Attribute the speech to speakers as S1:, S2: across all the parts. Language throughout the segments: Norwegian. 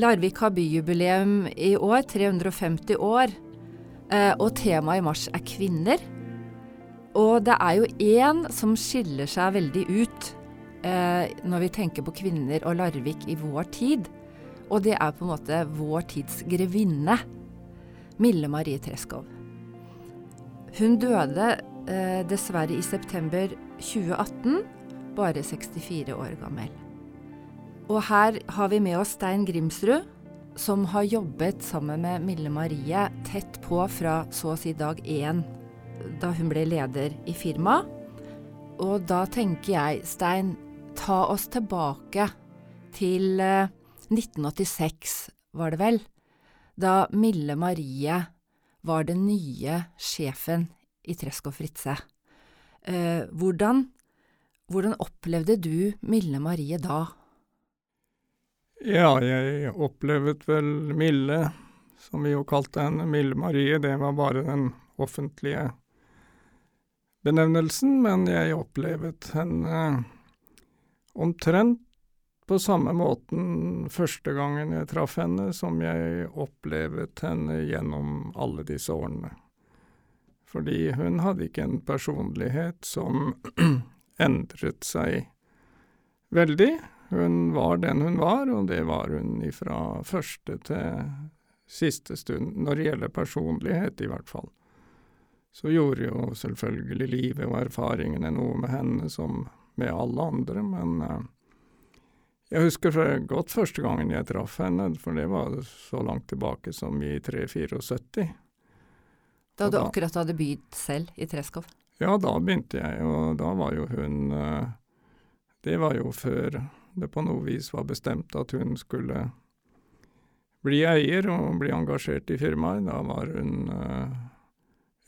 S1: Larvik har byjubileum i år, 350 år. Eh, og temaet i mars er kvinner. Og det er jo én som skiller seg veldig ut eh, når vi tenker på kvinner og Larvik i vår tid. Og det er på en måte vår tids grevinne. Mille Marie Treskov. Hun døde eh, dessverre i september 2018, bare 64 år gammel. Og her har vi med oss Stein Grimsrud, som har jobbet sammen med Mille Marie tett på fra så å si dag én, da hun ble leder i firmaet. Og da tenker jeg, Stein, ta oss tilbake til eh, 1986, var det vel, da Mille Marie var den nye sjefen i Tresko Fritze. Eh, hvordan, hvordan opplevde du Mille Marie da?
S2: Ja, jeg opplevet vel Mille, som vi jo kalte henne, Mille Marie, det var bare den offentlige benevnelsen, men jeg opplevet henne omtrent på samme måten første gangen jeg traff henne, som jeg opplevet henne gjennom alle disse årene. Fordi hun hadde ikke en personlighet som endret seg veldig. Hun var den hun var, og det var hun ifra første til siste stund, når det gjelder personlighet, i hvert fall. Så gjorde jo selvfølgelig livet og erfaringene noe med henne som med alle andre, men uh, jeg husker godt første gangen jeg traff henne, for det var så langt tilbake som i 3-74.
S1: Da du akkurat hadde begynt selv i Treskov?
S2: Ja, da begynte jeg, og da var jo hun uh, Det var jo før det på noe vis var bestemt at hun skulle bli eier og bli engasjert i firmaet. Da var hun uh,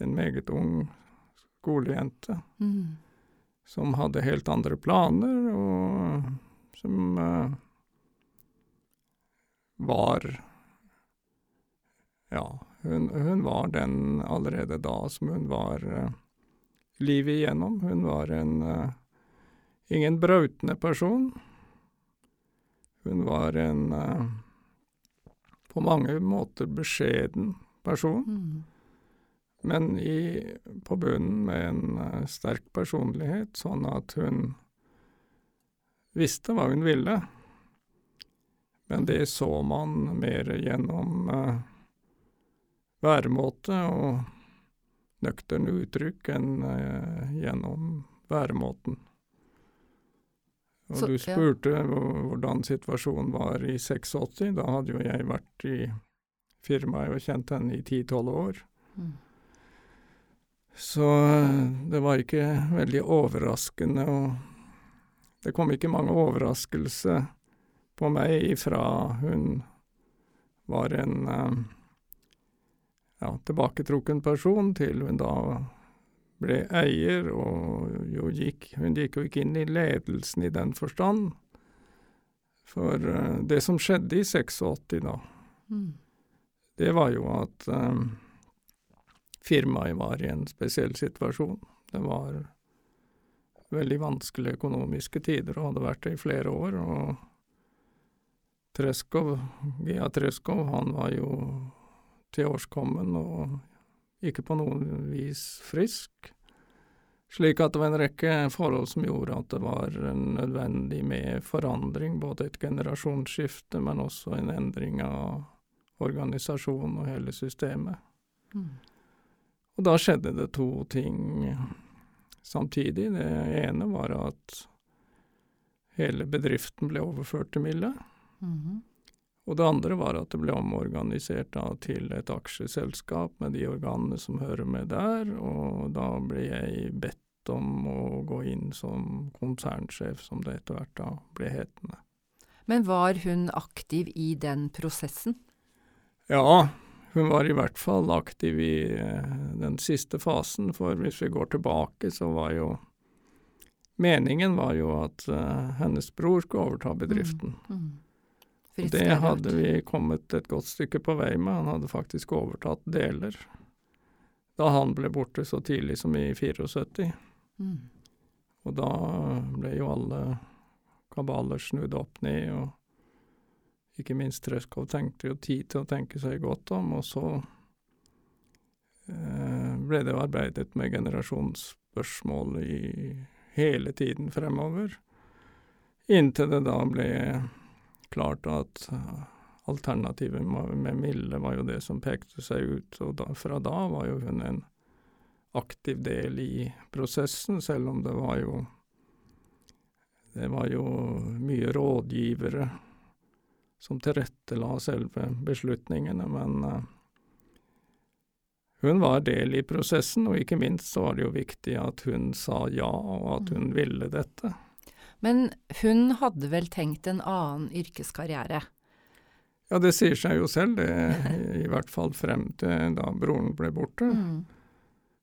S2: en meget ung skolejente
S1: Mm.
S2: som hadde helt andre planer, og som uh, var Ja, hun, hun, var den allerede da som hun var uh, livet igjennom. Hun var en ingen brautende person. Hun var en uh, på mange måter beskjeden person,
S1: Mm.
S2: men i, på bunnen med en uh, sterk personlighet, sånn at hun visste hva hun ville. Men det så man mer gjennom uh, væremåte og nøkterne uttrykk enn gjennom væremåten. Og
S1: Så-
S2: du spurte ja. hvordan situasjonen var i 86. Da hadde jo jeg vært i firmaet og kjent henne i 10-12 år.
S1: Mm.
S2: Så eh, det var ikke veldig overraskende, og det kom ikke mange overraskelser på meg ifra hun var en eh, ja, tilbaketrukken person, til hun da ble eier, og jo gikk, hun gikk jo ikke inn i ledelsen i den forstand. For eh, det som skjedde i 86 da,
S1: Mm.
S2: det var jo at um, firmaet var i en spesiell situasjon. Det var veldig vanskelige økonomiske tider og hadde vært det i flere år. Og Treskov, Gea Treskov, han var jo tilårskommen og ikke på noe vis frisk. Slik at det var en rekke forhold som gjorde at det var nødvendig med forandring, både et generasjonsskifte, men også en endring av organisasjonen og hele systemet.
S1: Mm.
S2: Og da skjedde det to ting samtidig. Det ene var at hele bedriften ble overført til Mille.
S1: Mhm.
S2: Og det andre var at det ble omorganisert da, til et aksjeselskap med de organene som hører med der, og da ble jeg bedt om å gå inn som konsernsjef, som det etter hvert da ble hetende.
S1: Men var hun aktiv i den prosessen?
S2: Ja, hun var i hvert fall aktiv i eh, den siste fasen, for hvis vi går tilbake, så var jo Meningen var jo at eh, hennes bror skulle overta bedriften.
S1: Mm.
S2: Og
S1: Fritz
S2: det hadde vi kommet et godt stykke på vei med, han hadde faktisk overtatt deler. Da han ble borte så tidlig som i 74.
S1: Mm.
S2: Og da ble jo alle kabaler snudd opp ned, og ikke minst Treskov tenkte jo tid til å tenke seg godt om, og så eh, ble det arbeidet med generasjonsspørsmål i hele tiden fremover, inntil det da ble klart at alternativet med Mille var jo det som pekte seg ut, og da, fra da var jo hun en aktiv del i prosessen, selv om det var jo det var jo mye rådgivere som tilrettela selve beslutningene, men uh, hun var del i prosessen, og ikke minst så var det jo viktig at hun sa ja, og at hun mm. ville dette.
S1: Men hun hadde vel tenkt en annen yrkeskarriere?
S2: Ja, det sier seg jo selv, det, i hvert fall frem til da broren ble borte. Mm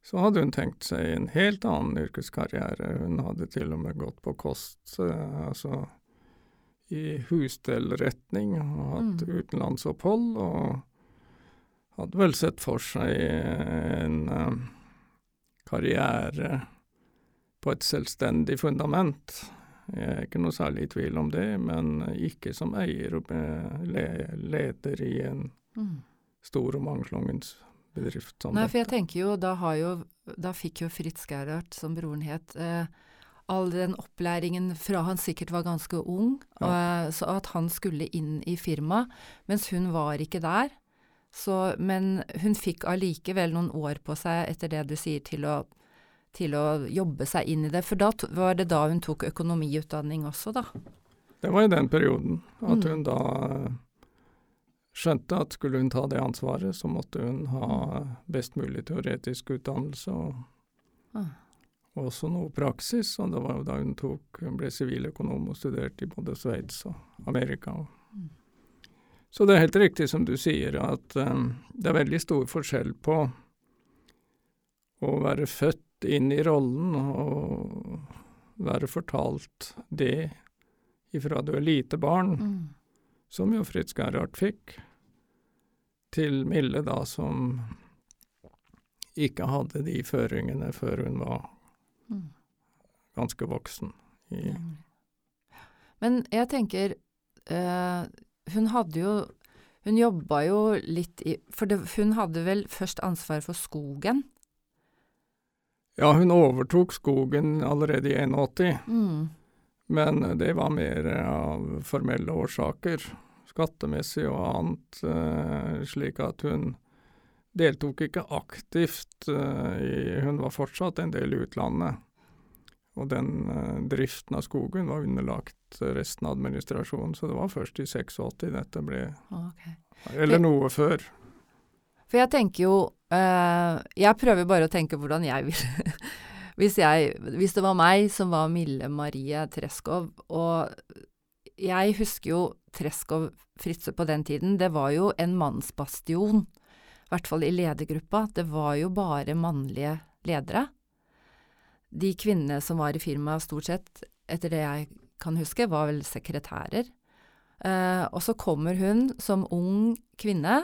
S2: så hadde hun tenkt seg en helt annen yrkeskarriere. Hun hadde til og med gått på kost, eh, altså i husstellretning, og hatt mm. utenlandsopphold, og hadde vel sett for seg en um, karriere på et selvstendig fundament. Jeg er ikke noe særlig i tvil om det, men ikke som eier og leder i en mm. stor og mangslungens bedrift
S1: som Nei, for jeg tenker jo, da, jo, da fikk jo Fritz Gerhard, som broren het, eh, all den opplæringen fra han sikkert var ganske ung, ja. og, eh, så at han skulle inn i firmaet, mens hun var ikke der. Så, men hun fikk allikevel noen år på seg, etter det du sier, til å, til å jobbe seg inn i det. For da var det da hun tok økonomiutdanning også, da?
S2: Det var i den perioden at mm. hun da skjønte at skulle hun ta det ansvaret, så måtte hun ha best mulig teoretisk utdannelse og ah. også noe praksis. Og det var jo da hun tok, hun ble siviløkonom og studerte i både Sveits og Amerika. Mm. Så det er helt riktig som du sier, at um, det er veldig stor forskjell på å være født inn i rollen og være fortalt det ifra du er lite barn, mm. som jo Fritz Gerhard fikk, til Mille, da, som ikke hadde de føringene før hun var mm. ganske voksen.
S1: Men jeg tenker øh, Hun hadde jo Hun jobba jo litt i For det, hun hadde vel først ansvar for skogen?
S2: Ja, hun overtok skogen allerede i 81, mm. men det var mer av formelle årsaker skattemessig og annet, uh, slik at hun deltok ikke aktivt uh, i Hun var fortsatt en del i utlandet. Og den uh, driften av skogen var underlagt resten av administrasjonen, så det var først i 86 dette ble okay. Eller noe før.
S1: For jeg tenker jo Jeg prøver bare å tenke hvordan jeg vil hvis, hvis det var meg som var Mille Marie Treskov, og jeg husker jo Treskov Fritzøe på den tiden, det var jo en mannsbastion. I hvert fall i ledergruppa. Det var jo bare mannlige ledere. De kvinnene som var i firmaet, stort sett, etter det jeg kan huske, var vel sekretærer. Uh, og så kommer hun som ung kvinne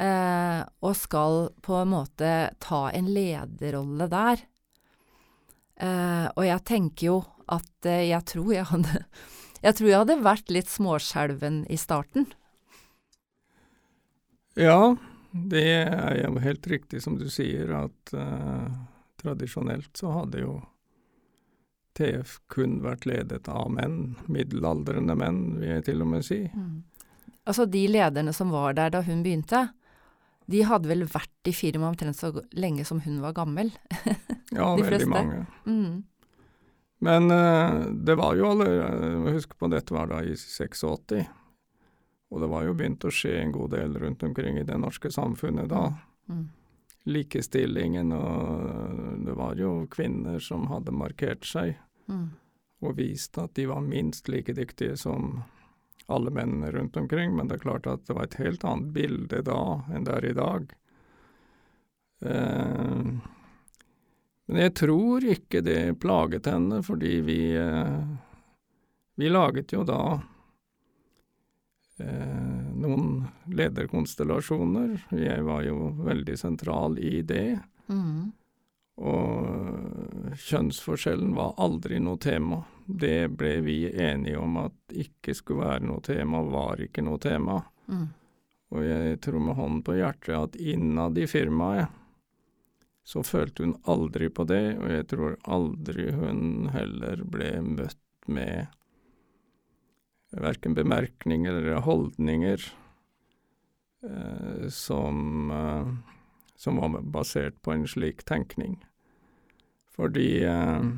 S1: eh, og skal på en måte ta en lederrolle der. Eh, og jeg tenker jo at eh, jeg tror jeg hadde jeg tror jeg hadde vært litt småskjelven i starten.
S2: Ja, det er jo helt riktig som du sier, at eh, tradisjonelt så hadde jo TF kun vært ledet av menn, middelaldrende menn, vil jeg til og med si. Mm.
S1: Altså de lederne som var der da hun begynte, de hadde vel vært i firmaet omtrent så lenge som hun var gammel?
S2: ja, veldig mange. Mm. Men uh, det var jo allerede Husk på dette var da i 86. Og det var jo begynt å skje en god del rundt omkring i det norske samfunnet da. Mm. Likestillingen, og det var jo kvinner som hadde markert seg mm. og vist at de var minst like dyktige som alle mennene rundt omkring, men det er klart at det var et helt annet bilde da enn det er i dag. Eh, men jeg tror ikke det plaget henne, fordi vi, eh, vi laget jo da eh, noen lederkonstellasjoner. Jeg var jo veldig sentral i det. Mm. Og kjønnsforskjellen var aldri noe tema. Det ble vi enige om at ikke skulle være noe tema, var ikke noe tema.
S1: Mm.
S2: Og jeg tror med hånden på hjertet at innad i firmaet så følte hun aldri på det, og jeg tror aldri hun heller ble møtt med verken bemerkninger eller holdninger eh, som, eh, som var basert på en slik tenkning. Fordi én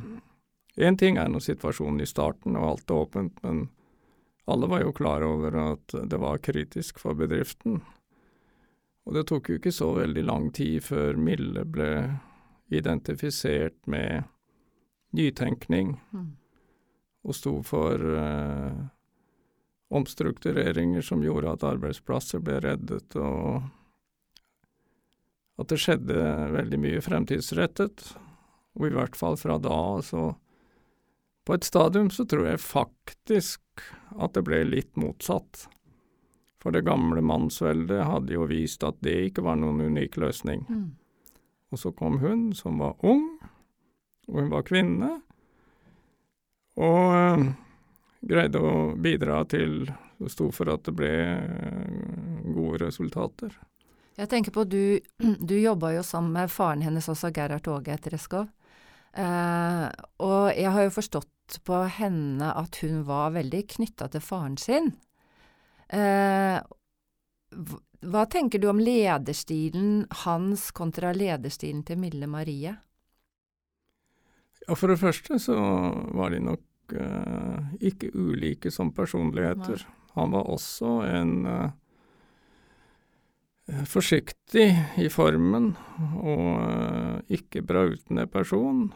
S2: eh, ting er nå situasjonen i starten, og alt er åpent, men alle var jo klar over at det var kritisk for bedriften. Og det tok jo ikke så veldig lang tid før Mille ble identifisert med nytenkning,
S1: Mm.
S2: og sto for eh, omstruktureringer som gjorde at arbeidsplasser ble reddet, og at det skjedde veldig mye fremtidsrettet. Og i hvert fall fra da, så På et stadium så tror jeg faktisk at det ble litt motsatt. For det gamle mannsveldet hadde jo vist at det ikke var noen unik løsning.
S1: Mm.
S2: Og så kom hun, som var ung, og hun var kvinne, og øh, greide å bidra til og sto for at det ble øh, gode resultater.
S1: Jeg tenker på, du, du jobba jo sammen med faren hennes også, Gerhard Åge Treskov. Eh, og jeg har jo forstått på henne at hun var veldig knytta til faren sin. Eh, hva tenker du om lederstilen hans kontra lederstilen til Mille Marie?
S2: Ja, for det første så var de nok øh, ikke ulike som personligheter. Han var også en forsiktig i formen og ikke brautende person.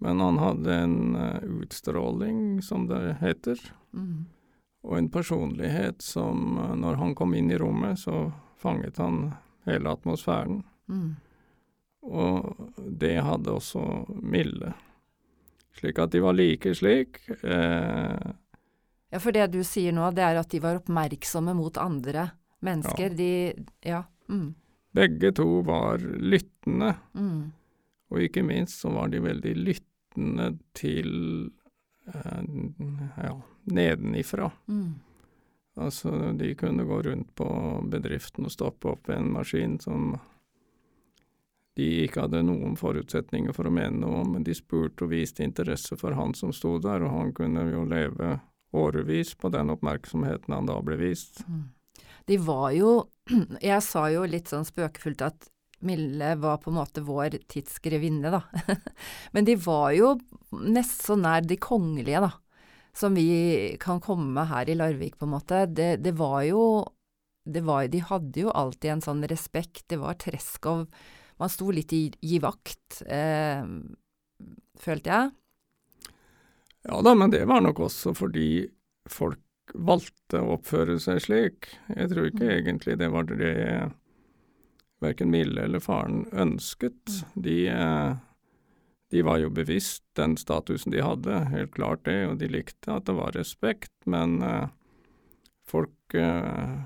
S2: Men han hadde en øh, utstråling, som det heter,
S1: Mm.
S2: og en personlighet som øh, når han kom inn i rommet, så fanget han hele atmosfæren.
S1: Mm.
S2: Og det hadde også Mille. Slik at de var like slik. Eh,
S1: Ja, for det du sier nå, det er at de var oppmerksomme mot andre mennesker.
S2: Ja.
S1: De Ja. Mm.
S2: begge to var lyttende,
S1: Mm.
S2: og ikke minst så var de veldig lyttende til eh, ja, nedenifra.
S1: Mm.
S2: Altså, de kunne gå rundt på bedriften og stoppe opp en maskin som de ikke hadde noen forutsetninger for å mene noe om, men de spurte og viste interesse for han som sto der, og han kunne jo leve årevis på den oppmerksomheten han da ble vist.
S1: Mm. De var jo Jeg sa jo litt sånn spøkefullt at Mille var på en måte vår tids grevinne, da. Men de var jo nest så nær de kongelige, da. Som vi kan komme her i Larvik, på en måte. Det, det var jo det var, De hadde jo alltid en sånn respekt. Det var Treskov Man sto litt i, i vakt, eh, følte jeg.
S2: Ja da, men det var nok også fordi folk valgte å oppføre seg slik. Jeg tror ikke
S1: Mm.
S2: egentlig det var det verken Mille eller faren ønsket. De, eh, de var jo bevisst den statusen de hadde, helt klart det, og de likte at det var respekt, men eh, folk eh,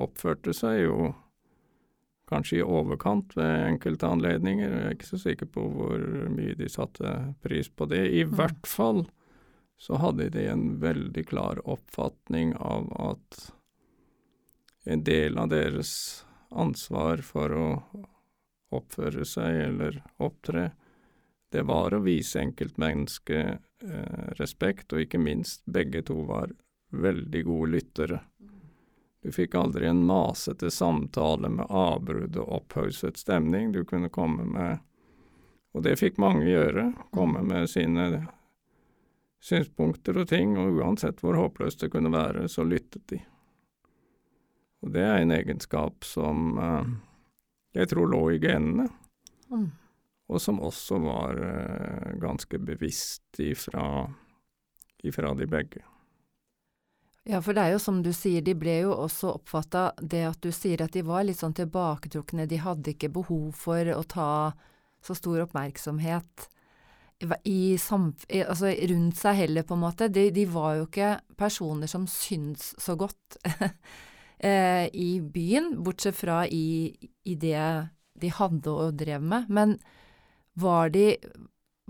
S2: oppførte seg jo kanskje i overkant ved enkelte anledninger. Jeg er ikke så sikker på hvor mye de satte pris på det. I
S1: Mm.
S2: hvert fall så hadde de en veldig klar oppfatning av at en del av deres ansvar for å oppføre seg eller opptre, det var å vise enkeltmennesket eh, respekt, og ikke minst begge to var veldig gode lyttere. Du fikk aldri en masete samtale med avbrudd og opphauset stemning. Du kunne komme med Og det fikk mange gjøre. Komme med sine synspunkter og ting, og uansett hvor håpløst det kunne være, så lyttet de. Og det er en egenskap som eh, jeg tror lå i genene,
S1: Mm.
S2: og som også var eh, ganske bevisst ifra, ifra de begge.
S1: Ja, for det er jo som du sier, de ble jo også oppfatta det at du sier at de var litt sånn tilbaketrukne, de hadde ikke behov for å ta så stor oppmerksomhet i, altså rundt seg heller, på en måte. De, de var jo ikke personer som syns så godt eh, i byen, bortsett fra i, i det de hadde og drev med. Men var de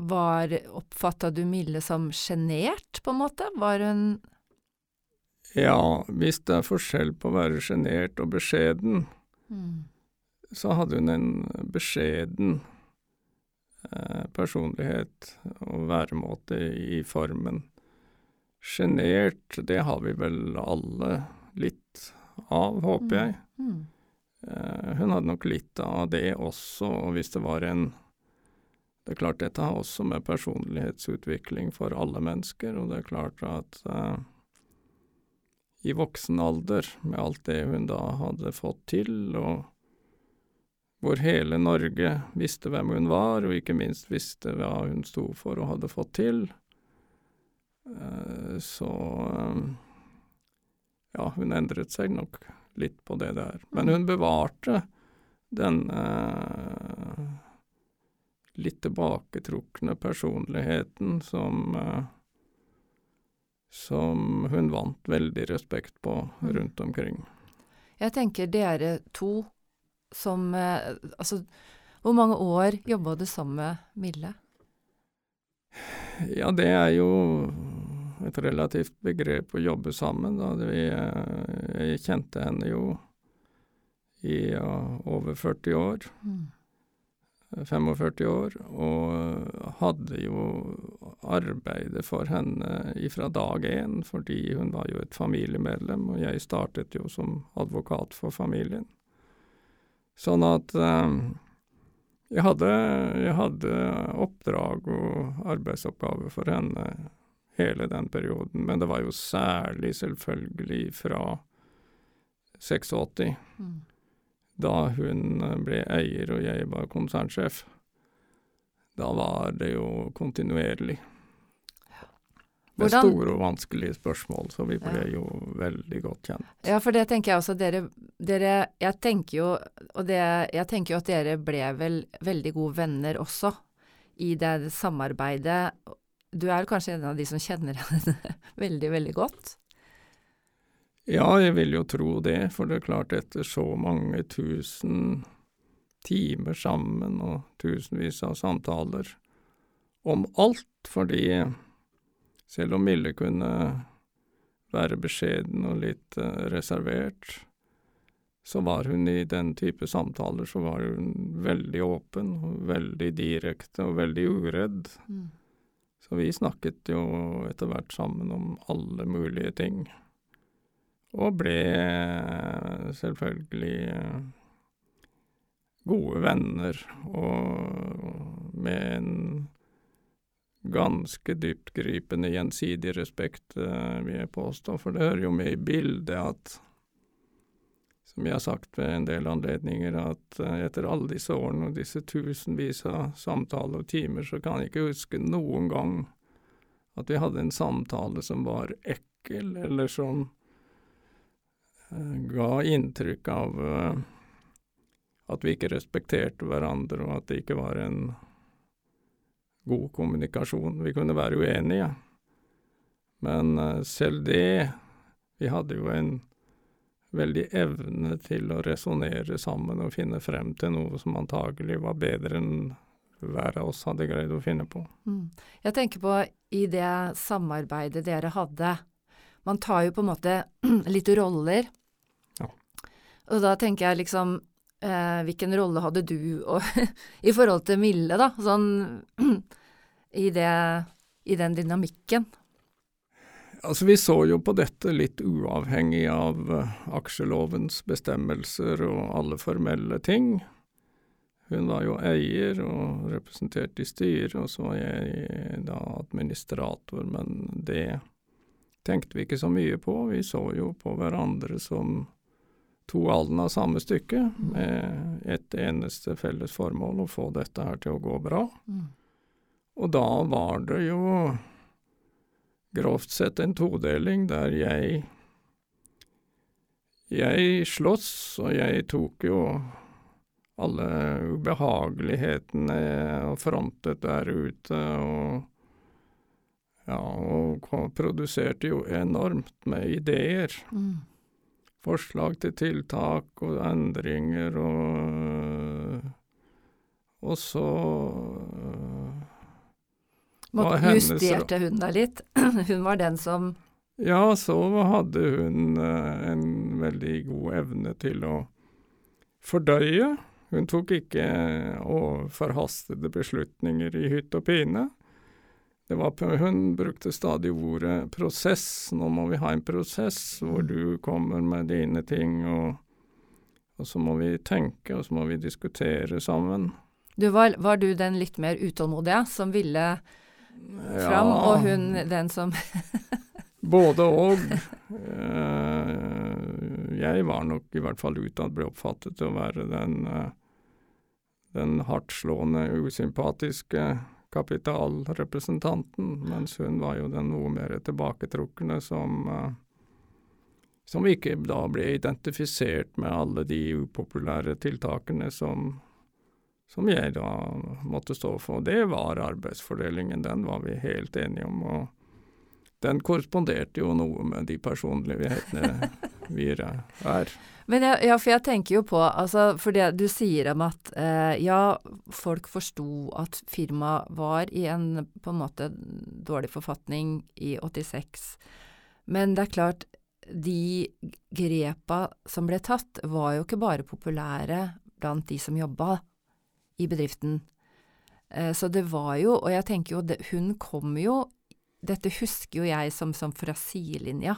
S1: var Oppfatta du Mille som sjenert, på en måte? Var hun
S2: Ja, hvis det er forskjell på å være sjenert og beskjeden,
S1: mm.
S2: så hadde hun en beskjeden eh, personlighet og væremåte i formen. Sjenert, det har vi vel alle litt av, håper jeg.
S1: Mm.
S2: Eh, hun hadde nok litt av det også, og hvis det var en Det er klart dette har også med personlighetsutvikling for alle mennesker, og det er klart at uh, i voksen alder, med alt det hun da hadde fått til, og hvor hele Norge visste hvem hun var, og ikke minst visste hva hun sto for og hadde fått til, uh, så ja, hun endret seg nok litt på det der. Men hun bevarte den eh, litt tilbaketrukne personligheten som eh, som hun vant veldig respekt på
S1: Mm.
S2: rundt omkring.
S1: Jeg tenker dere to som eh, Altså, hvor mange år jobba du sammen med Mille?
S2: Ja, det er jo et relativt begrep å jobbe sammen. Da. Vi, eh, jeg kjente henne jo i ja, over 40 år.
S1: Mm.
S2: 45 år, og hadde jo arbeidet for henne ifra dag én, fordi hun var jo et familiemedlem, og jeg startet jo som advokat for familien. Sånn at um, jeg, hadde, jeg hadde oppdrag og arbeidsoppgaver for henne hele den perioden, men det var jo særlig selvfølgelig fra 86
S1: Mm.
S2: da hun eh, ble eier og jeg var konsernsjef. Da var det jo kontinuerlig. Med
S1: Hvordan-
S2: store og vanskelige spørsmål, så vi ble
S1: Ja.
S2: jo veldig godt kjent.
S1: Ja, for det tenker jeg også. Dere, dere Jeg tenker jo Og det, jeg tenker jo at dere ble vel veldig gode venner også i det samarbeidet. Du er kanskje en av de som kjenner henne veldig, veldig godt?
S2: Ja, jeg vil jo tro det, for det er klart etter så mange tusen timer sammen og tusenvis av samtaler om alt, fordi selv om Mille kunne være beskjeden og litt eh, reservert, så var hun i den type samtaler så var hun veldig åpen og veldig direkte og veldig uredd.
S1: Mm.
S2: Så vi snakket jo etter hvert sammen om alle mulige ting. Og ble eh, selvfølgelig eh, gode venner, og med en ganske dyptgripende gjensidig respekt, eh, vil jeg påstå. For det hører jo med i bildet at, som jeg har sagt ved en del anledninger, at eh, etter alle disse årene og disse tusenvis av samtaler og timer, så kan jeg ikke huske noen gang at vi hadde en samtale som var ekkel, eller som eh, ga inntrykk av eh, at vi ikke respekterte hverandre, og at det ikke var en god kommunikasjon. Vi kunne være uenige, men selv det Vi hadde jo en veldig evne til å resonnere sammen og finne frem til noe som antagelig var bedre enn hver av oss hadde greid å finne på.
S1: Mm. Jeg tenker på i det samarbeidet dere hadde. Man tar jo på en måte litt roller.
S2: Ja.
S1: Og da tenker jeg liksom eh, Hvilken rolle hadde du og, i forhold til Mille, da? Sånn i det I den dynamikken.
S2: Altså, vi så jo på dette litt uavhengig av eh, aksjelovens bestemmelser og alle formelle ting. Hun var jo eier og representert i styret, og så var jeg da administrator, men det tenkte vi ikke så mye på. Vi så jo på hverandre som to alen av samme stykke, med et eneste felles formål, å få dette her til å gå bra.
S1: Mm.
S2: Og da var det jo grovt sett en todeling der jeg Jeg sloss, og jeg tok jo alle ubehagelighetene og frontet der ute, og ja, og produserte jo enormt med ideer.
S1: Mm.
S2: Forslag til tiltak og endringer og Og så
S1: Måtte, justerte hun deg litt? hun var den som
S2: Ja, så hadde hun eh, en veldig god evne til å fordøye. Hun tok ikke forhastede beslutninger i hytt og pine. Det var, hun brukte stadig ordet prosess. Nå må vi ha en prosess hvor du kommer med dine ting, og, og så må vi tenke, og så må vi diskutere sammen.
S1: du var, var du den litt mer utålmodige som ville fram, og hun den som
S2: Både og. Eh, jeg var nok i hvert fall utad ble oppfattet til å være den, eh, den hardtslående, usympatiske kapitalrepresentanten, mens hun var jo den noe mer tilbaketrukne som eh, som ikke da ble identifisert med alle de upopulære tiltakene som, som jeg da måtte stå for. Det var arbeidsfordelingen, den var vi helt enige om. og den korresponderte jo noe med de personlighetene vi er.
S1: Men jeg, ja, for jeg tenker jo på, altså, for det du sier om at eh, ja, folk forsto at firmaet var i en på en måte dårlig forfatning i 86, men det er klart, de grepa som ble tatt, var jo ikke bare populære blant de som jobba i bedriften. Eh, så det var jo, og jeg tenker jo, hun kom jo dette husker jo jeg som, som fra sidelinja.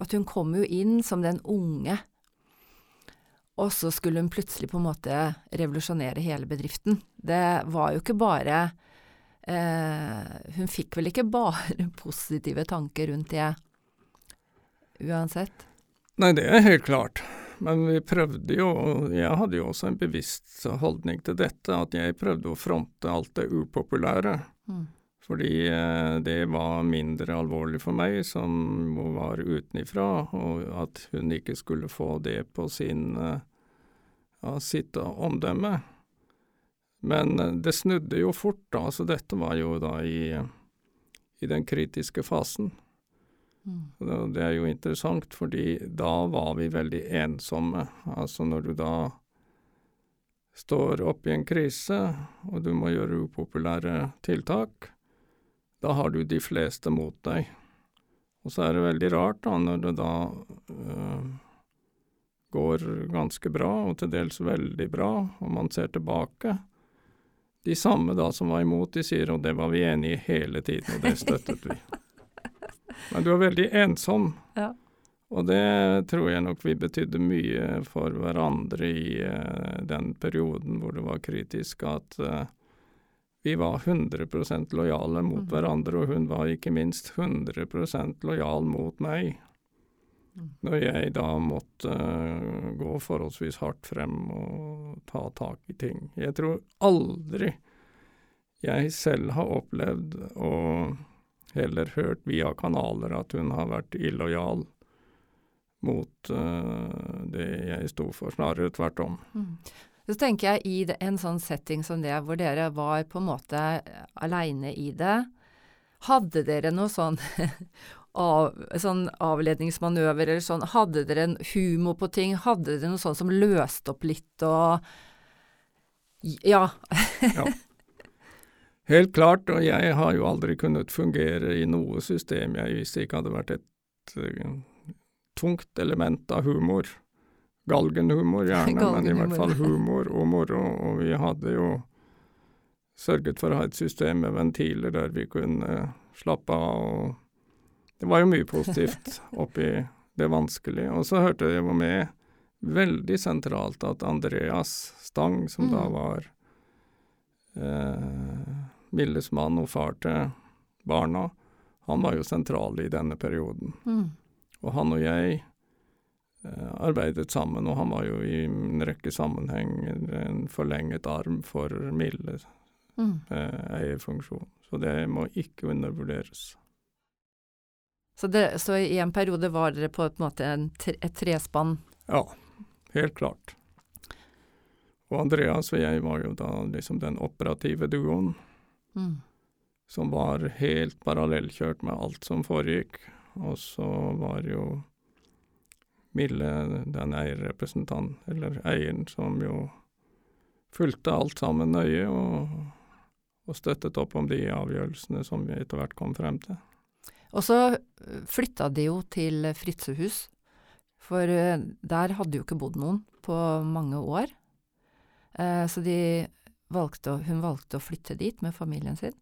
S1: At hun kom jo inn som den unge, og så skulle hun plutselig på en måte revolusjonere hele bedriften. Det var jo ikke bare eh, Hun fikk vel ikke bare positive tanker rundt det uansett?
S2: Nei, det er helt klart. Men vi prøvde jo, og jeg hadde jo også en bevisst holdning til dette, at jeg prøvde å fronte alt det upopulære.
S1: Mm.
S2: Fordi eh, det var mindre alvorlig for meg, som var utenifra, og at hun ikke skulle få det på sin, eh, ja, sitt omdømme. Men eh, det snudde jo fort, da, så dette var jo da i, i den kritiske fasen. Og det er jo interessant, fordi da var vi veldig ensomme. Altså når du da står oppe i en krise, og du må gjøre upopulære tiltak, da har du de fleste mot deg. Og så er det veldig rart da, når det da øh, går ganske bra, og til dels veldig bra, og man ser tilbake. De samme da som var imot, de sier og det var vi enige i hele tiden, og det støttet vi. Men du var veldig ensom.
S1: Ja.
S2: Og det tror jeg nok vi betydde mye for hverandre i uh, den perioden hvor det var kritisk at uh, vi var 100% lojale mot
S1: mm.
S2: hverandre, og hun var ikke minst 100% lojal mot meg.
S1: Mm.
S2: Når jeg da måtte uh, gå forholdsvis hardt frem og ta tak i ting. Jeg tror aldri jeg selv har opplevd og heller hørt via kanaler at hun har vært illojal mot uh, det jeg sto for, snarere tvert om.
S1: Mm. Så tenker jeg i det, en sånn setting som det, hvor dere var på en måte aleine i det, hadde dere noe sånn, av, sånn avledningsmanøver eller sånn, hadde dere en humor på ting, hadde dere noe sånn som løste opp litt og Ja.
S2: Ja. Helt klart, og jeg har jo aldri kunnet fungere i noe system jeg hvis det ikke hadde vært et uh, tungt element av humor. Galgenhumor gjerne, men i hvert fall humor og moro. Og vi hadde jo sørget for å ha et system med ventiler der vi kunne slappe av. og Det var jo mye positivt oppi det vanskelige. Og så hørte jeg jo med veldig sentralt at Andreas Stang, som da
S1: Mm.
S2: var eh, Milles mann og far til barna, han var jo sentral i denne perioden.
S1: Mm.
S2: Og han og jeg eh, arbeidet sammen, og han var jo i en rekke sammenhenger en forlenget arm for Mille
S1: Mm.
S2: eh, eierfunksjon. Så det må ikke undervurderes.
S1: Så, det, så i en periode var dere på en måte en, et trespann?
S2: Ja, helt klart. Og Andreas og jeg var jo da liksom den operative duoen.
S1: Mm.
S2: som var helt parallellkjørt med alt som foregikk. Og så var jo Mille den eierrepresentant, eller eieren, som jo fulgte alt sammen nøye, og og støttet opp om de avgjørelsene som vi etter hvert kom frem til.
S1: Og så flytta de jo til Fritzehus, for der hadde jo ikke bodd noen på mange år. Eh, så de valgte, hun valgte å flytte dit med familien sin.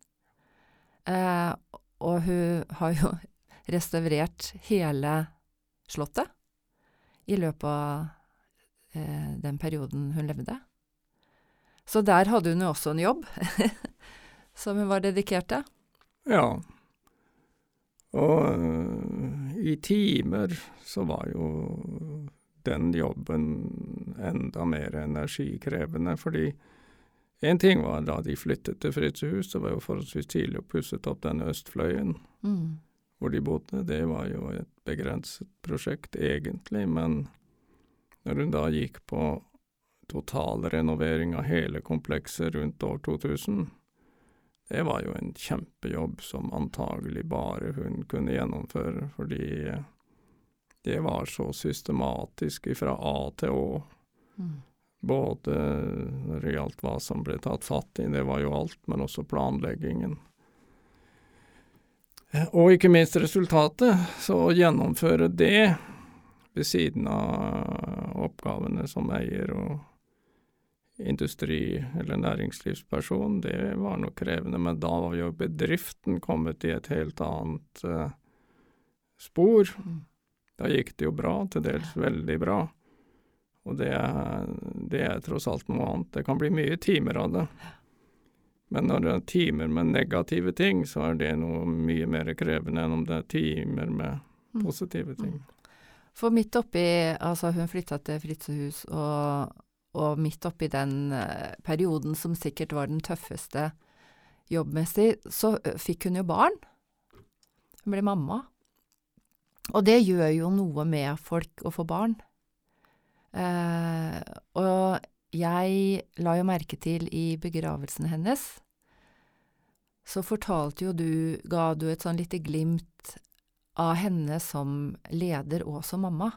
S1: Eh, og hun har jo restaurert hele slottet i løpet av eh, den perioden hun levde. Så der hadde hun jo også en jobb som hun var dedikert til.
S2: Ja. Og uh, i timer så var jo den jobben enda mer energikrevende, fordi en ting var da de flyttet til Fritzehus, det var jo forholdsvis tidlig og pusset opp den østfløyen mm. hvor de bodde. Det var jo et begrenset prosjekt, egentlig, men når hun da gikk på totalrenovering av hele komplekset rundt år 2000, det var jo en kjempejobb som antagelig bare hun kunne gjennomføre, fordi det var så systematisk fra A til Å. Mm. Både når det gjaldt hva som ble tatt fatt i, det var jo alt, men også planleggingen. Og ikke minst resultatet. Så å gjennomføre det ved siden av oppgavene som eier og industri- eller næringslivsperson, det var nok krevende. Men da var jo bedriften kommet i et helt annet uh, spor. Mm. Da gikk det jo bra, til dels veldig bra. Og det det er tross alt noe annet. Det kan bli mye timer av det. Men når det er timer med negative ting, så er det noe mye mer krevende enn om det er timer med mm. positive ting.
S1: For midt oppi Altså, hun flytta til Fritzehus, og, og midt oppi den uh, perioden som sikkert var den tøffeste jobbmessig, så uh, fikk hun jo barn. Hun ble mamma. Og det gjør jo noe med folk å få barn. Eh, og jeg la jo merke til i begravelsen hennes, så fortalte jo du, ga du et sånn lite glimt av henne som leder og som mamma,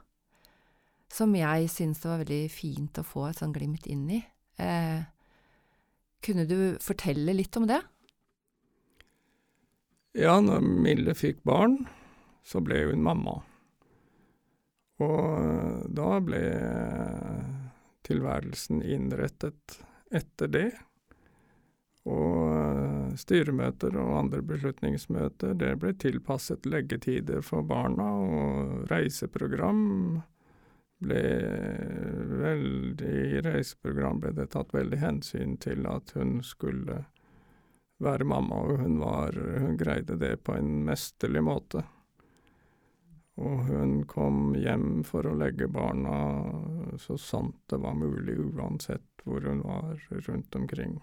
S1: som jeg syns det var veldig fint å få et sånn glimt inn i. Eh, kunne du fortelle litt om det?
S2: Ja, når Mille fikk barn, så ble hun mamma. Og eh, da ble tilværelsen innrettet etter det. Og eh, styremøter og andre beslutningsmøter, det ble tilpasset leggetider for barna, og reiseprogram ble veldig I reiseprogram ble det tatt veldig hensyn til at hun skulle være mamma, og hun, var, hun greide det på en mesterlig måte. Og hun kom hjem for å legge barna så sant det var mulig, uansett hvor hun var rundt omkring.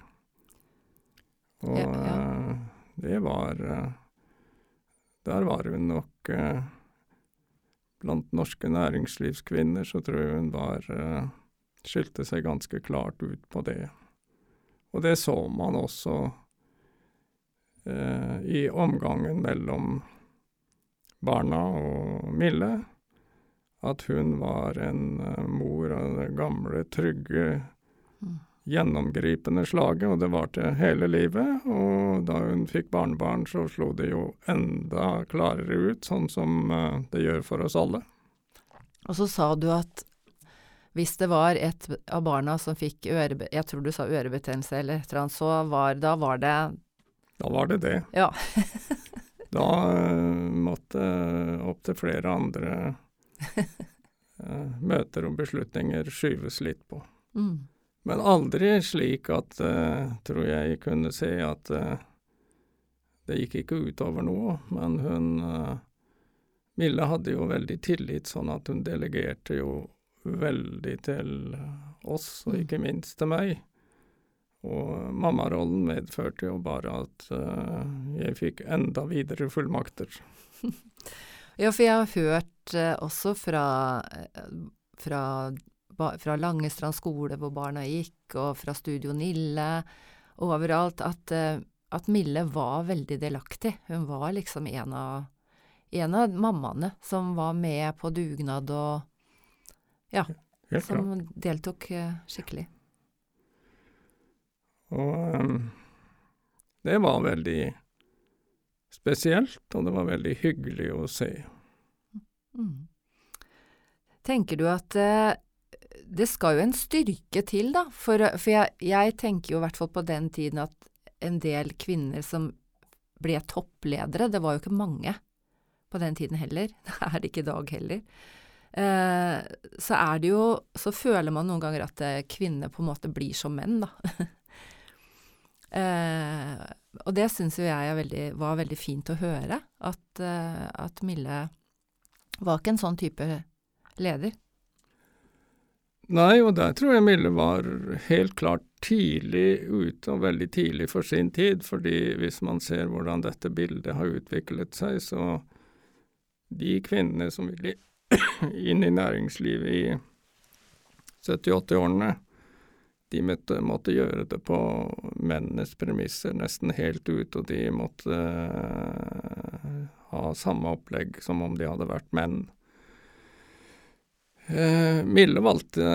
S2: Og ja, ja. Uh, det var uh, Der var hun nok uh, Blant norske næringslivskvinner så tror jeg hun var Skilte seg ganske klart ut på det. Og det så man også i omgangen mellom barna og Mille. At hun var en uh, mor av det gamle, trygge, mm. gjennomgripende slaget, og det varte hele livet. Og da hun fikk barnebarn, så slo det jo enda klarere ut, sånn som uh, det gjør for oss alle.
S1: Og så sa du at hvis det var et av barna som fikk øre, jeg tror du sa ørebetennelse eller et eller annet, så var, da var det
S2: Da var det det.
S1: Ja.
S2: Da uh, måtte opptil flere andre uh, møter og beslutninger skyves litt på. Mm. Men aldri slik at, uh, tror jeg kunne se at det gikk ikke utover noe, men hun Mille hadde jo veldig tillit, sånn at hun delegerte jo veldig til oss, og mm. ikke minst til meg. Og mammarollen medførte jo bare at uh, jeg fikk enda videre fullmakter.
S1: ja, for jeg har hørt uh, også fra, uh, fra, fra Langestrand skole, hvor barna gikk, og fra Studio Nille, overalt, at, at Mille var veldig delaktig. Hun var liksom en av, en av mammaene som var med på dugnad og Ja, som deltok skikkelig.
S2: Og um, det var veldig spesielt, og det var veldig hyggelig å se.
S1: Mm. Tenker du at eh, det skal jo en styrke til, da? For, for jeg, jeg, tenker jo i hvert fall på den tiden at en del kvinner som ble toppledere, det var jo ikke mange på den tiden heller. Det er det ikke i dag heller. Eh, så er det jo Så føler man noen ganger at eh, kvinner på en måte blir som menn, da. eh, og det syns jo jeg veldig, var veldig fint å høre. At, eh, at Mille var ikke en sånn type leder.
S2: Nei, og der tror jeg Mille var helt klart tidlig ute, og veldig tidlig for sin tid. fordi hvis man ser hvordan dette bildet har utviklet seg, så de kvinnene som ville inn i næringslivet i 70-80-årene, de måtte, måtte, gjøre det på mennenes premisser nesten helt ut, og de måtte uh, ha samme opplegg som om de hadde vært menn. Uh, Mille valgte,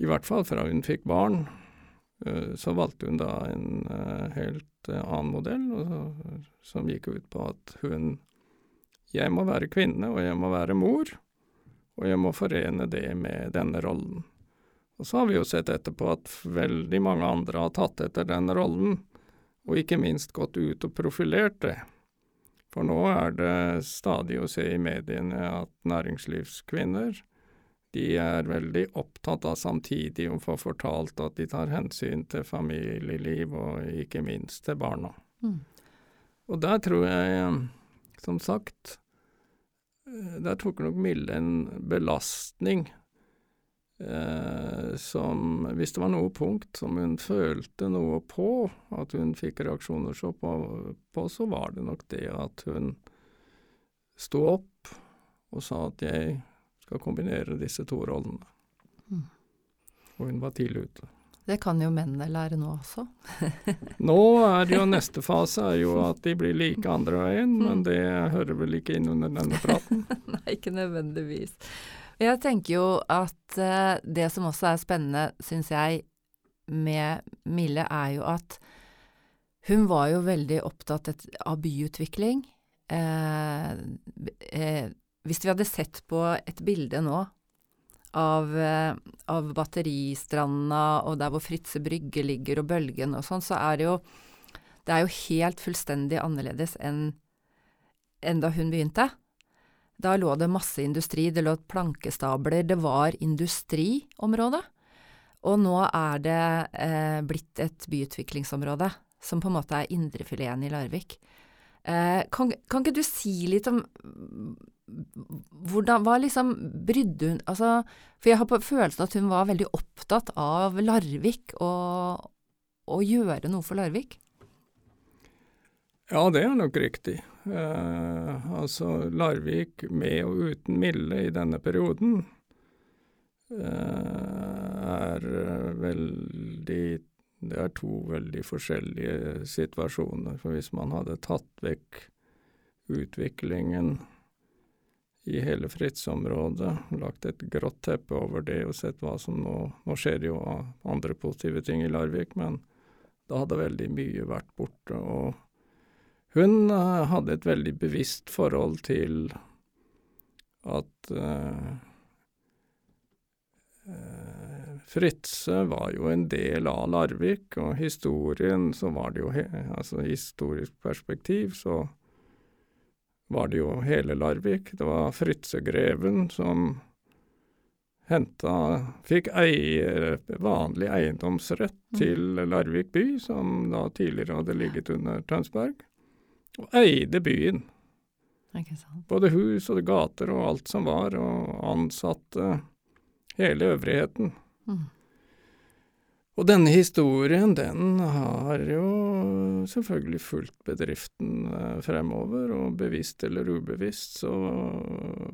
S2: i hvert fall fra hun fikk barn, uh, så valgte hun da en helt annen modell, og, som gikk ut på at hun Jeg må være kvinne, og jeg må være mor, og jeg må forene det med denne rollen. Og så har vi jo sett etterpå at veldig mange andre har tatt etter den rollen, og ikke minst gått ut og profilert det. For nå er det stadig å se i mediene at næringslivskvinner de er veldig opptatt av samtidig å få fortalt at de tar hensyn til familieliv og ikke minst til barna. Mm. Og der tror jeg, som sagt, eh, der tok nok Mille en belastning eh, som Hvis det var noe punkt som hun følte noe på, at hun fikk reaksjoner så på, på, så var det nok det at hun sto opp og sa at jeg skal kombinere disse to rollene. Mm. Og hun var tidlig ute.
S1: Det kan jo mennene lære nå også.
S2: nå er det jo neste fase er jo at de blir like andre veien, mm. men det hører vel ikke inn under denne praten?
S1: Nei, ikke nødvendigvis. Jeg tenker jo at uh, det som også er spennende, syns jeg, med Mille, er jo at hun var jo veldig opptatt av byutvikling. Eh, eh, hvis vi hadde sett på et bilde nå av, eh, av Batteristranda og der hvor Fritze Brygge ligger og Bølgen og sånn, så er det jo Det er jo helt fullstendig annerledes enn, enn da hun begynte. Da lå det masse industri, det lå plankestabler, det var industriområde. Og nå er det eh, blitt et byutviklingsområde, som på en måte er indrefileten i Larvik. Eh, kan, kan, ikke du si litt om hvordan, Hva liksom brydde hun Altså, for jeg har på følelsen at hun var veldig opptatt av Larvik og å gjøre noe for Larvik?
S2: Ja, det er nok riktig. Eh, altså Larvik med og uten Mille i denne perioden eh, er veldig Det er to veldig forskjellige situasjoner. For hvis man hadde tatt vekk utviklingen i hele Fritz-området, lagt et grått teppe over det og sett hva som nå Nå skjer det jo andre positive ting i Larvik, men da hadde veldig mye vært borte. Og hun uh, hadde et veldig bevisst forhold til at uh, uh, Fritze var jo en del av Larvik, og historien så var det jo Altså historisk perspektiv så var det jo hele Larvik. Det var Fritzegreven som henta Fikk eier, vanlig eiendomsrett mm. til Larvik by, som da tidligere hadde ligget under Tønsberg, og eide byen. Både hus og gater og alt som var, og ansatte hele øvrigheten. Mm. Og denne historien, den har jo selvfølgelig fulgt bedriften eh, fremover, og bevisst eller ubevisst så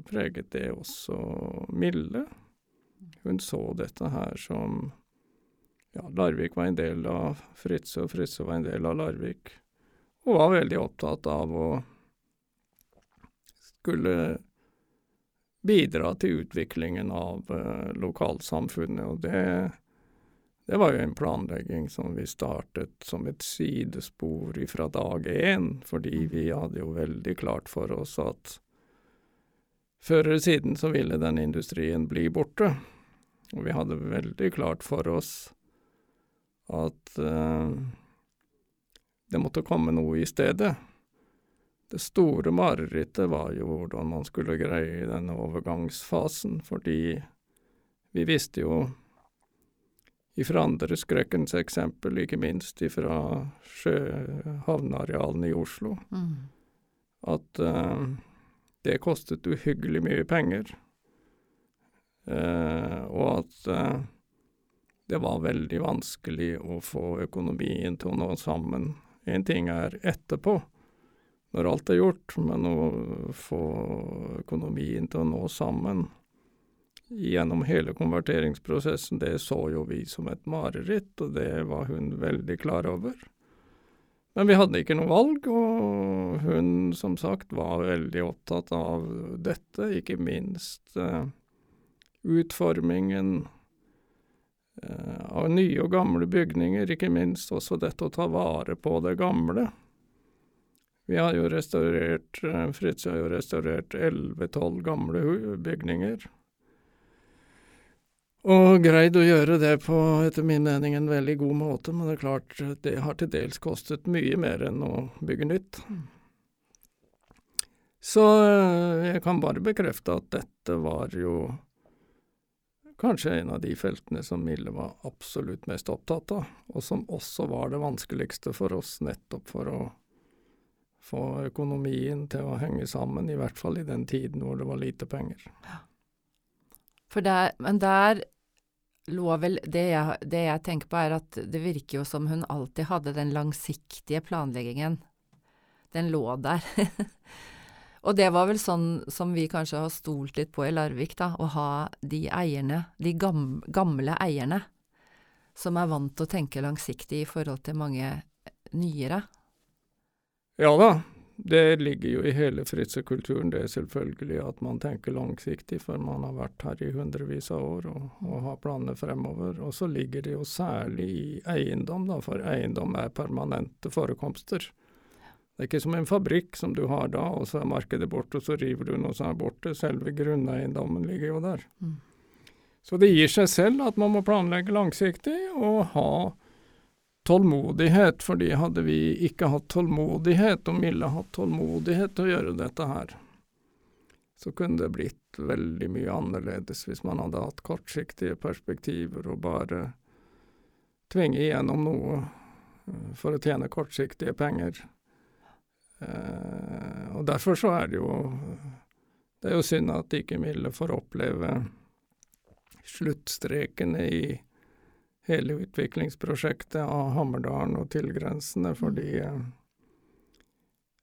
S2: preget det også Mille. Hun så dette her som Ja, Larvik var en del av Fritze, og Fritze var en del av Larvik, og var veldig opptatt av å skulle bidra til utviklingen av eh, lokalsamfunnet, og det det var jo en planlegging som vi startet som et sidespor fra dag én, fordi vi hadde jo veldig klart for oss at før eller siden så ville den industrien bli borte. Og vi hadde veldig klart for oss at uh, det måtte komme noe i stedet. Det store marerittet var jo hvordan man skulle greie denne overgangsfasen, fordi vi visste jo ifra andre skrekkens eksempel, ikke minst ifra havnearealene i Oslo, mm. at uh, det kostet uhyggelig mye penger. Uh, og at uh, det var veldig vanskelig å få økonomien til å nå sammen. En ting er etterpå, når alt er gjort, men å få økonomien til å nå sammen gjennom hele konverteringsprosessen, det så jo vi som et mareritt, og det var hun veldig klar over. Men vi hadde ikke noe valg, og hun som sagt var veldig opptatt av dette, ikke minst uh, utformingen av nye og gamle bygninger, ikke minst også dette å ta vare på det gamle. Vi har jo restaurert, uh, Fritz har jo restaurert elleve-tolv gamle bygninger. Og greid å gjøre det på, etter min mening, en veldig god måte, men det er klart det har til dels kostet mye mer enn å bygge nytt. Så eh, jeg kan bare bekrefte at dette var jo kanskje en av de feltene som Mille var absolutt mest opptatt av, og som også var det vanskeligste for oss nettopp for å få økonomien til å henge sammen, i hvert fall i den tiden hvor det var lite penger.
S1: Der, men der lå vel det jeg, det jeg tenker på, er at det virker jo som hun alltid hadde den langsiktige planleggingen. Den lå der. og det var vel sånn som vi kanskje har stolt litt på i Larvik, da, å ha de eierne, de gamle eierne, som er vant til å tenke langsiktig i forhold til mange nyere.
S2: Ja da, det ligger jo i hele fritzekulturen, det er selvfølgelig at man tenker langsiktig, for man har vært her i hundrevis av år og, og har planer fremover. Og så ligger det jo særlig i eiendom, da, for eiendom er permanente forekomster. Det er ikke som en fabrikk som du har da, og så er markedet borte, og så river du noe som er borte. Selve grunneiendommen ligger jo der. Mm. Så det gir seg selv at man må planlegge langsiktig og ha tålmodighet, fordi hadde vi ikke hatt tålmodighet, og Mille hatt tålmodighet til å gjøre dette her, så kunne det blitt veldig mye annerledes hvis man hadde hatt kortsiktige perspektiver og bare tvinge igjennom noe eh, for å tjene kortsiktige penger. Eh, og derfor så er det jo Det er jo synd at ikke Mille får oppleve sluttstrekene i hele utviklingsprosjektet av Hammerdalen og tilgrensende, fordi eh,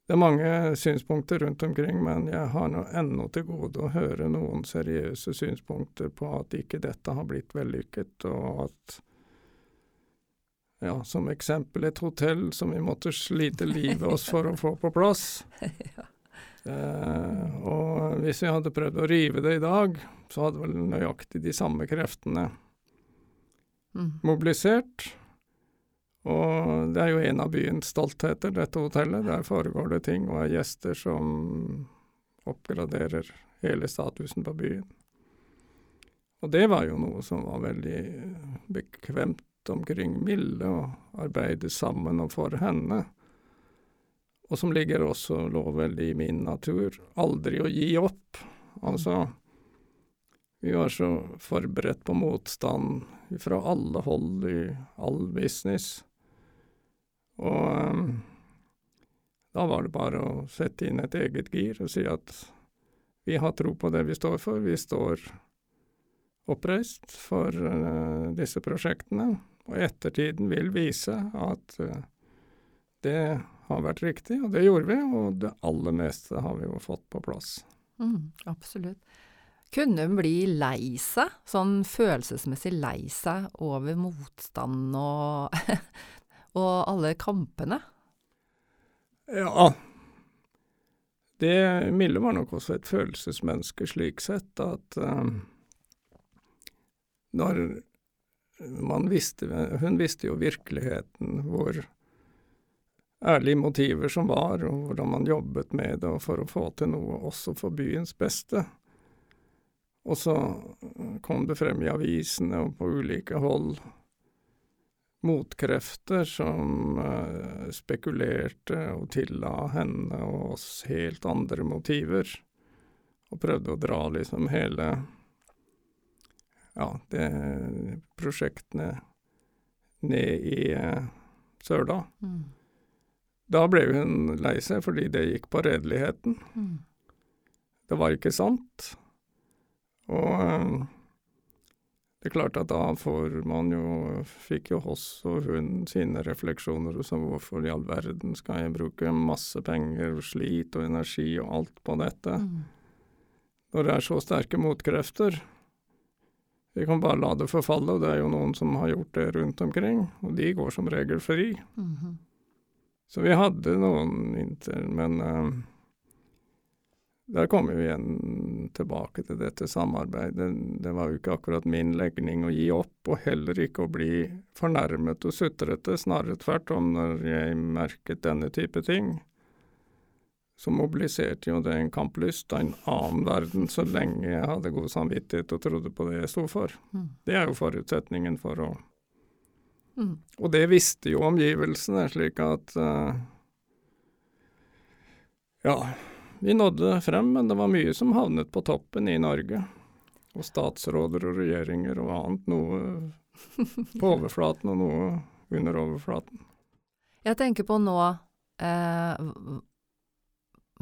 S2: det er mange synspunkter rundt omkring, men jeg har nå ennå til gode å høre noen seriøse synspunkter på at ikke dette har blitt vellykket, og at ja, som eksempel et hotell som vi måtte slite livet oss for å få på plass. ja. eh, og hvis vi hadde prøvd å rive det i dag, så hadde vel nøyaktig de samme kreftene mm. mobilisert. Og det er jo en av byens stoltheter, dette hotellet. Der foregår det ting og er gjester som oppgraderer hele statusen på byen. Og det var jo noe som var veldig bekvemt omkring Mille, og arbeide sammen og for henne. Og som ligger også lå i min natur. Aldri å gi opp. Altså, vi var så forberedt på motstand fra alle hold i all business. Og um, da var det bare å sette inn et eget gir og si at vi har tro på det vi står for. Vi står oppreist for uh, disse prosjektene, og ettertiden vil vise at uh, det har vært riktig, og det gjorde vi, og det aller meste har vi jo fått på plass.
S1: Mm, absolutt. Kunne hun bli lei seg, sånn følelsesmessig lei seg over motstanden og, og alle kampene?
S2: Ja. Det, Mille var nok også et følelsesmenneske slik sett at um, når visste, hun visste jo virkeligheten, hvor ærlige motiver som var, og hvordan man jobbet med det for å få til noe også for byens beste. Og så kom det frem i avisene og på ulike hold motkrefter som uh, spekulerte og tilla henne og oss helt andre motiver, og prøvde å dra liksom hele ja, det prosjektene ned i uh, søla. Mm. Da ble hun lei seg fordi det gikk på redeligheten. Mm. Det var ikke sant. Og eh, det er klart at da får man jo Fikk jo Hoss og hun sine refleksjoner som hvorfor i all verden skal jeg bruke masse penger, slit og energi og alt på dette, mm. når det er så sterke motkrefter. Vi kan bare la det forfalle, og det er jo noen som har gjort det rundt omkring, og de går som regel fri. Mm -hmm. Så vi hadde noen vinter, men uh, der kommer vi igjen tilbake til dette samarbeidet. Det var jo ikke akkurat min legning å gi opp, og heller ikke å bli fornærmet og sutrete, snarere tvert om når jeg merket denne type ting. Så mobiliserte jo det en kamplyst av en annen verden så lenge jeg hadde god samvittighet og trodde på det jeg sto for. Mm. Det er jo forutsetningen for å Mm. Og det visste jo omgivelsene, slik at uh, Ja, vi nådde frem, men det var mye som havnet på toppen i Norge. Og statsråder og regjeringer og annet. Noe på overflaten og noe under overflaten.
S1: Jeg tenker på nå eh,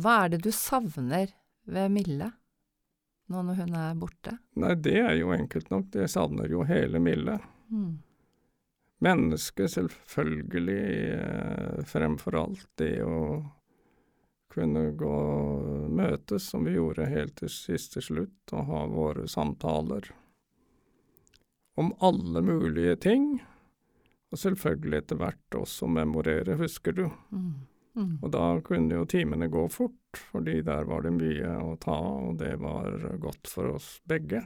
S1: Hva er det du savner ved Mille, nå når hun er borte?
S2: Nei, det er jo enkelt nok. Jeg savner jo hele Mille. Mm mennesket, selvfølgelig, eh, fremfor alt. Det å kunne gå og møtes, som vi gjorde helt til siste slutt, og ha våre samtaler om alle mulige ting. Og selvfølgelig etter hvert også memorere, husker du. Mm. Mm. Og da kunne jo timene gå fort, fordi der var det mye å ta, og det var godt for oss begge.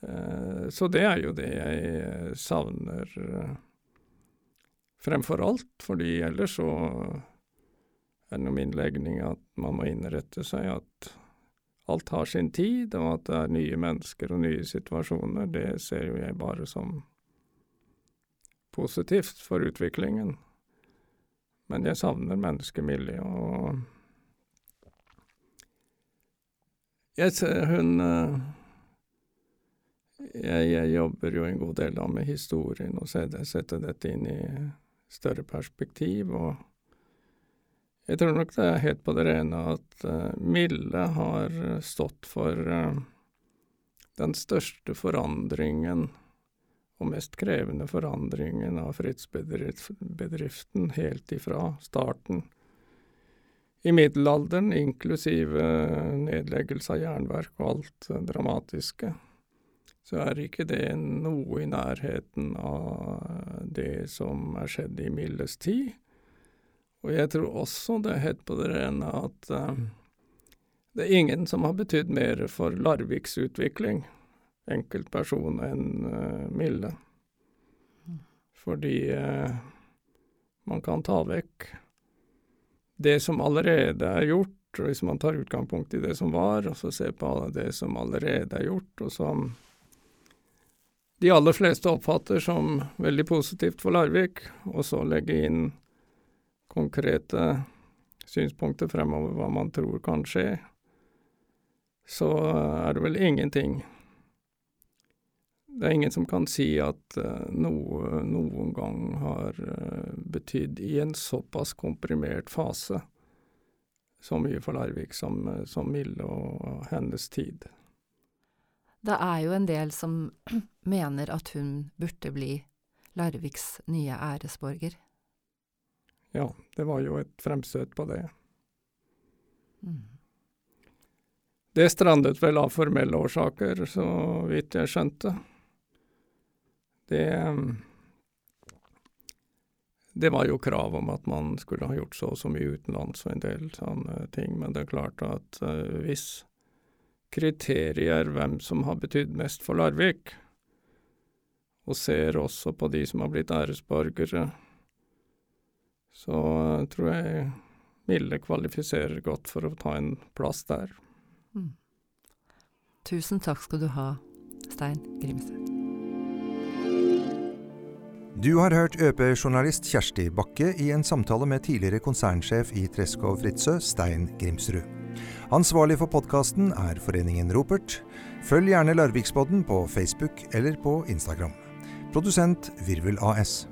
S2: Eh, så det er jo det jeg eh, savner eh, fremfor alt, fordi ellers så er det min legning at man må innrette seg at alt har sin tid, og at det er nye mennesker og nye situasjoner. Det ser jo jeg bare som positivt for utviklingen. Men jeg savner menneskemiljø, og jeg ser hun jeg, jeg, jobber jo en god del da med historien og setter dette inn i større perspektiv. og jeg tror nok det er helt på det rene at uh, Mille har stått for uh, den største forandringen og mest krevende forandringen av Fritz-bedriften helt ifra starten. I middelalderen, inklusive nedleggelse av jernverk og alt dramatiske så er ikke det noe i nærheten av det som er skjedd i Milles tid. Og jeg tror også det er helt på det rene at uh, det er ingen som har betydd mer for Larviks utvikling, enkeltperson, enn uh, Mille. Fordi uh, man kan ta vekk det som allerede er gjort, og hvis man tar utgangspunkt i det som var, og så ser på det som allerede er gjort, og som de aller fleste oppfatter som veldig positivt for Larvik, og så legge inn konkrete synspunkter fremover hva man tror kan skje, så er det vel ingenting Det er ingen som kan si at uh, noe noen gang har uh, betydd i en såpass komprimert fase så mye for Larvik som, som Mille og hennes tid.
S1: Det er jo en del som mener at hun burde bli Larviks nye æresborger.
S2: Ja, det var jo et fremstøt på det. Mm. Det strandet vel av formelle årsaker, så vidt jeg skjønte. Det Det var jo krav om at man skulle ha gjort så og så mye utenlands og en del sånne ting, men det er klart at uh, hvis kriterier hvem som har betydd mest for Larvik, og ser også på de som har blitt æresborgere, så tror jeg Mille kvalifiserer godt for å ta en plass der.
S1: Mm. Tusen takk skal du ha, Stein Grimsrud.
S3: Du har hørt ØP-journalist Kjersti Bakke i en samtale med tidligere konsernsjef i Treskov Fritzøe, Stein Grimsrud. Ansvarlig for podkasten er Foreningen Ropert. Følg gjerne Larviksbodden på Facebook eller på Instagram. Produsent Virvel AS.